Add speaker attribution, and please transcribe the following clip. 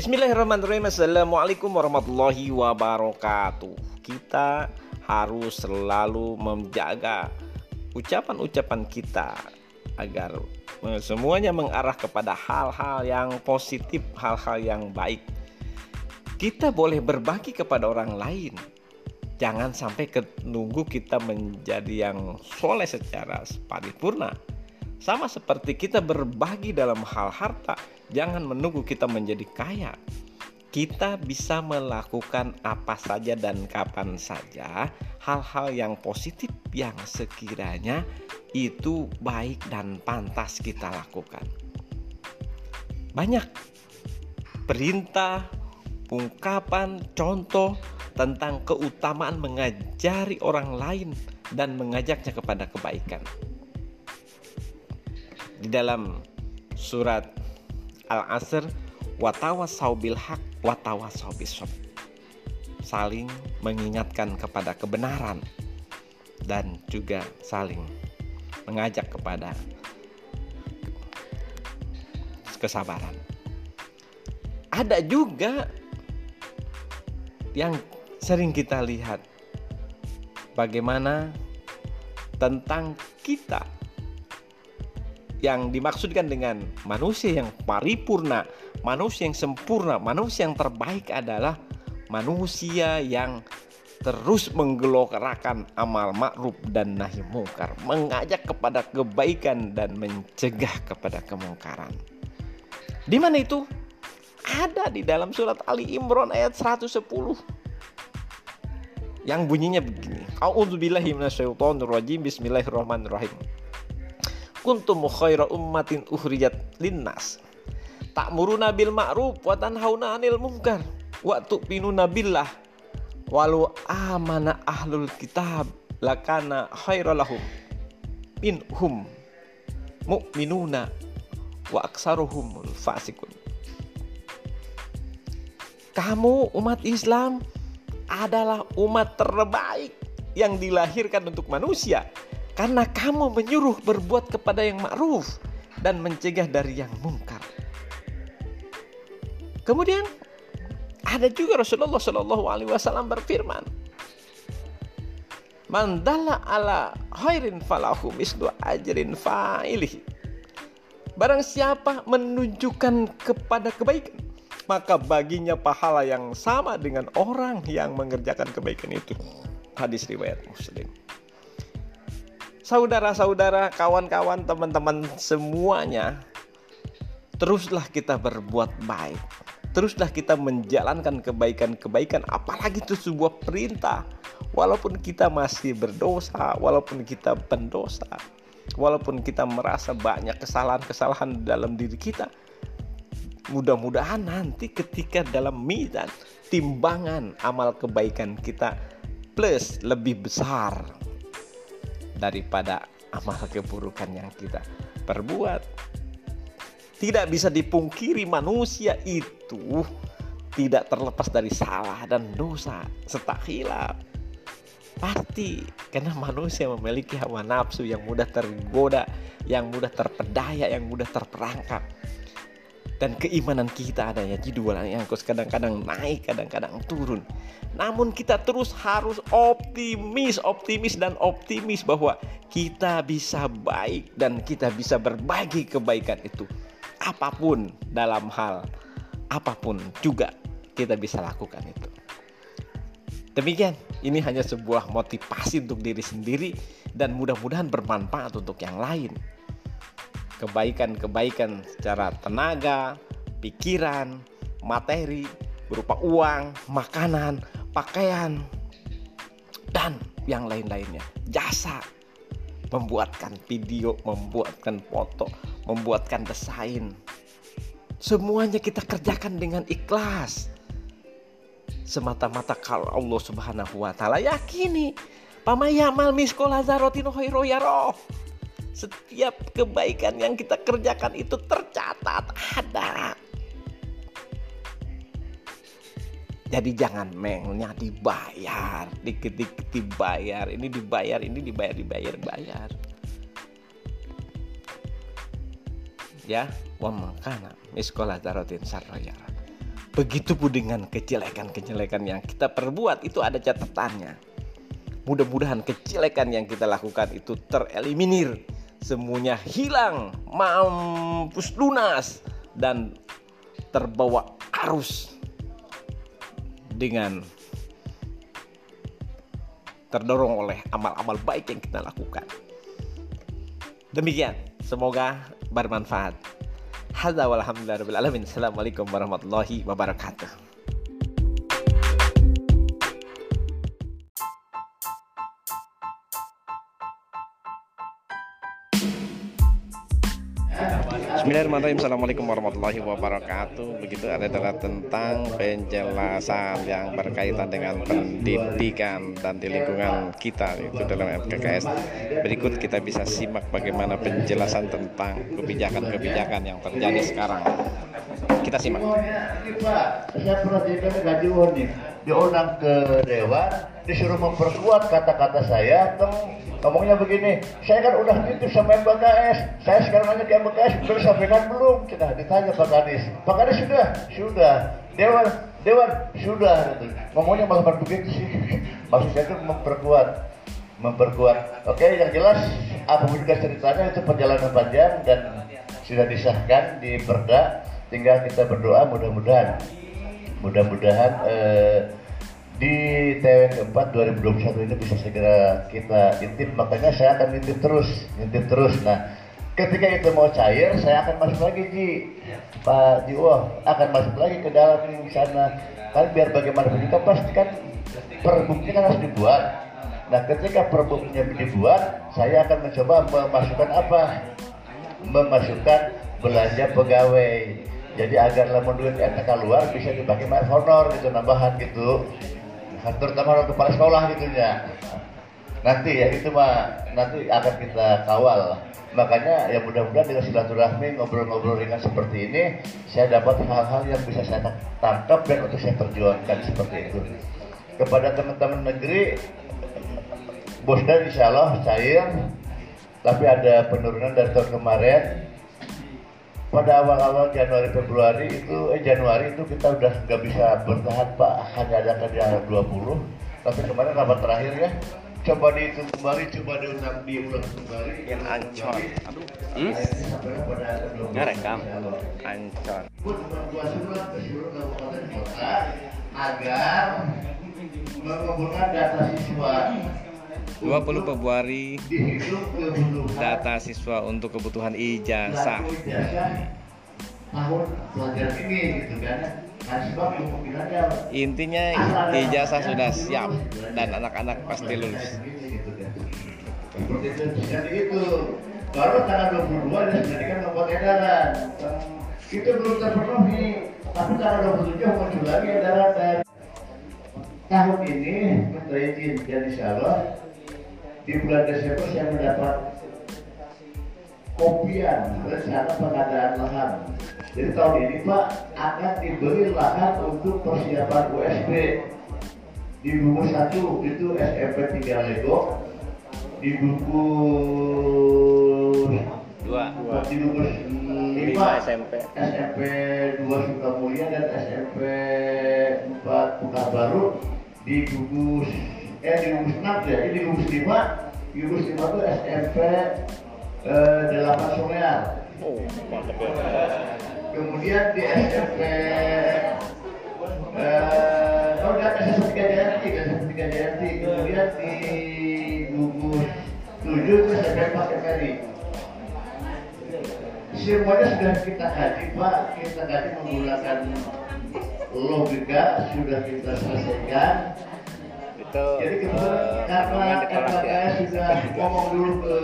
Speaker 1: Bismillahirrahmanirrahim. Assalamualaikum warahmatullahi wabarakatuh. Kita harus selalu menjaga ucapan-ucapan kita Agar semuanya mengarah kepada hal-hal yang positif, hal-hal yang baik. Kita boleh berbagi kepada orang lain. Jangan sampai nunggu kita menjadi yang soleh secara paripurna sama seperti kita berbagi dalam hal harta, jangan menunggu kita menjadi kaya. Kita bisa melakukan apa saja dan kapan saja hal-hal yang positif yang sekiranya itu baik dan pantas kita lakukan. Banyak perintah, ungkapan, contoh tentang keutamaan mengajari orang lain dan mengajaknya kepada kebaikan di dalam surat Al-Asr watawasau bil haq watawasau saling mengingatkan kepada kebenaran dan juga saling mengajak kepada kesabaran. Ada juga yang sering kita lihat bagaimana tentang kita yang dimaksudkan dengan manusia yang paripurna, manusia yang sempurna, manusia yang terbaik adalah manusia yang terus menggelokarakan amal ma'ruf dan nahi mungkar, mengajak kepada kebaikan dan mencegah kepada kemungkaran. Di mana itu? Ada di dalam surat Ali Imran ayat 110 yang bunyinya begini. A'udzubillahi minasyaitonirrajim. Bismillahirrahmanirrahim kuntum khaira ummatin uhrijat linnas. Ta'muruna bil ma'ruf wa tanhauna 'anil munkar wa tu'minuna billah. Walau amana ahlul kitab lakana khairalahum minhum mu'minuna wa aksaruhum fasikun kamu umat Islam adalah umat terbaik yang dilahirkan untuk manusia karena kamu menyuruh berbuat kepada yang ma'ruf dan mencegah dari yang mungkar. Kemudian ada juga Rasulullah Shallallahu Alaihi Wasallam berfirman, Mandala ala khairin falahu mislu ajrin fa'ilih. Barang siapa menunjukkan kepada kebaikan, maka baginya pahala yang sama dengan orang yang mengerjakan kebaikan itu. Hadis riwayat Muslim saudara-saudara, kawan-kawan, teman-teman semuanya, teruslah kita berbuat baik. Teruslah kita menjalankan kebaikan-kebaikan, apalagi itu sebuah perintah. Walaupun kita masih berdosa, walaupun kita pendosa, walaupun kita merasa banyak kesalahan-kesalahan dalam diri kita, mudah-mudahan nanti ketika dalam mizan timbangan amal kebaikan kita plus lebih besar daripada amal keburukan yang kita perbuat. Tidak bisa dipungkiri manusia itu tidak terlepas dari salah dan dosa serta hilaf. Pasti karena manusia memiliki hawa nafsu yang mudah tergoda, yang mudah terpedaya, yang mudah terperangkap dan keimanan kita adanya jadwal yang kadang-kadang naik, kadang-kadang turun. Namun kita terus harus optimis, optimis dan optimis bahwa kita bisa baik dan kita bisa berbagi kebaikan itu. Apa pun dalam hal apa pun juga kita bisa lakukan itu. Demikian, ini hanya sebuah motivasi untuk diri sendiri dan mudah-mudahan bermanfaat untuk yang lain kebaikan-kebaikan secara tenaga, pikiran, materi berupa uang, makanan, pakaian, dan yang lain-lainnya. Jasa membuatkan video, membuatkan foto, membuatkan desain. Semuanya kita kerjakan dengan ikhlas. Semata-mata kalau Allah Subhanahu wa taala yakini pamayamal miskola zarotino hoiro setiap kebaikan yang kita kerjakan itu tercatat ada. Jadi jangan mengnya dibayar, dikit-dikit dibayar, ini dibayar, ini dibayar, dibayar, bayar. Ya, wa makana miskola darotin sarroyara. Begitupun dengan kejelekan-kejelekan yang kita perbuat itu ada catatannya. Mudah-mudahan kejelekan yang kita lakukan itu tereliminir, semuanya hilang, mampus lunas dan terbawa arus dengan terdorong oleh amal-amal baik yang kita lakukan. Demikian, semoga bermanfaat. Hadza walhamdulillahirabbil Assalamualaikum warahmatullahi wabarakatuh. Bismillahirrahmanirrahim. Assalamualaikum warahmatullahi wabarakatuh. Begitu adalah tentang penjelasan yang berkaitan dengan pendidikan dan di lingkungan kita Itu dalam MKKS Berikut kita bisa simak bagaimana penjelasan tentang kebijakan-kebijakan yang terjadi sekarang Kita simak.
Speaker 2: Saya pernah gaji diundang ke Dewan Disuruh memperkuat kata-kata saya ngomongnya begini saya kan udah titip sama MBKS saya sekarang nanya ke MBKS sudah disampaikan belum? Kita ditanya Pak Kadis. Pak Kadis sudah sudah. Dewan Dewan sudah gitu. ngomongnya malah begitu sih. Maksudnya itu memperkuat memperkuat. Oke yang jelas apa juga ceritanya itu perjalanan panjang dan sudah disahkan di perda tinggal kita berdoa mudah-mudahan mudah-mudahan eh, di TWN keempat 2021 ini bisa segera kita intip. Makanya saya akan intip terus intip terus. Nah ketika itu mau cair saya akan masuk lagi Ji. Pak Jiwo akan masuk lagi ke dalam sana. Kan biar bagaimanapun juga pasti kan perbukti kan harus dibuat. Nah ketika perbuktinya dibuat saya akan mencoba memasukkan apa? Memasukkan belanja pegawai jadi agar lemon duit enak keluar bisa dipakai honor gitu nambahan gitu. Terutama kepala sekolah gitu ya. Nanti ya itu mah nanti akan kita kawal. Makanya ya mudah-mudahan dengan silaturahmi ngobrol-ngobrol ringan seperti ini saya dapat hal-hal yang bisa saya tangkap dan untuk saya perjuangkan seperti itu. Kepada teman-teman negeri Bosdan insya Allah cair tapi ada penurunan dari tahun kemarin pada awal-awal Januari Februari itu eh Januari itu kita udah nggak bisa bertahan Pak. Hanya ada kerja 20 tapi kemarin rapat terakhir ya. Coba dihitung kembali coba diulang diulang kembali.
Speaker 1: Yang ancor. Aduh.
Speaker 3: Hmm? rekam
Speaker 1: ancor.
Speaker 2: Agar mengumpulkan data siswa
Speaker 1: 20 Februari data siswa untuk kebutuhan ijazah. Intinya ijazah sudah siap dan anak-anak pasti lulus.
Speaker 2: Itu baru tanggal 22 dia sudah membuat edaran itu belum terpenuhi tapi tanggal 27 muncul lagi edaran dan tahun ini minta izin dan insya Allah di bulan Desember saya mendapat kopian rencana pengadaan lahan. Jadi tahun ini Pak akan dibeli lahan untuk persiapan USB di buku satu itu SMP 3 Lego. Di buku
Speaker 1: dua.
Speaker 2: Di buku
Speaker 1: lima SMP
Speaker 2: SMP 2 Sukamulya dan SMP 4 Baru di buku eh di gugus 6 ya. Ini gugus 5 gugus 5 itu SMP eh, 8 Solear oh mantap ya. Kemudian di SMP eh, oh enggak SMP 3 Jayanti SMP 3 Jayanti kemudian di gugus 7 itu SMP Pakai Mary semuanya sudah kita kaji Pak. Kita kaji menggunakan logika sudah kita selesaikan
Speaker 1: itu
Speaker 2: jadi kebetulan uh, karena RKKS sudah ngomong dulu ke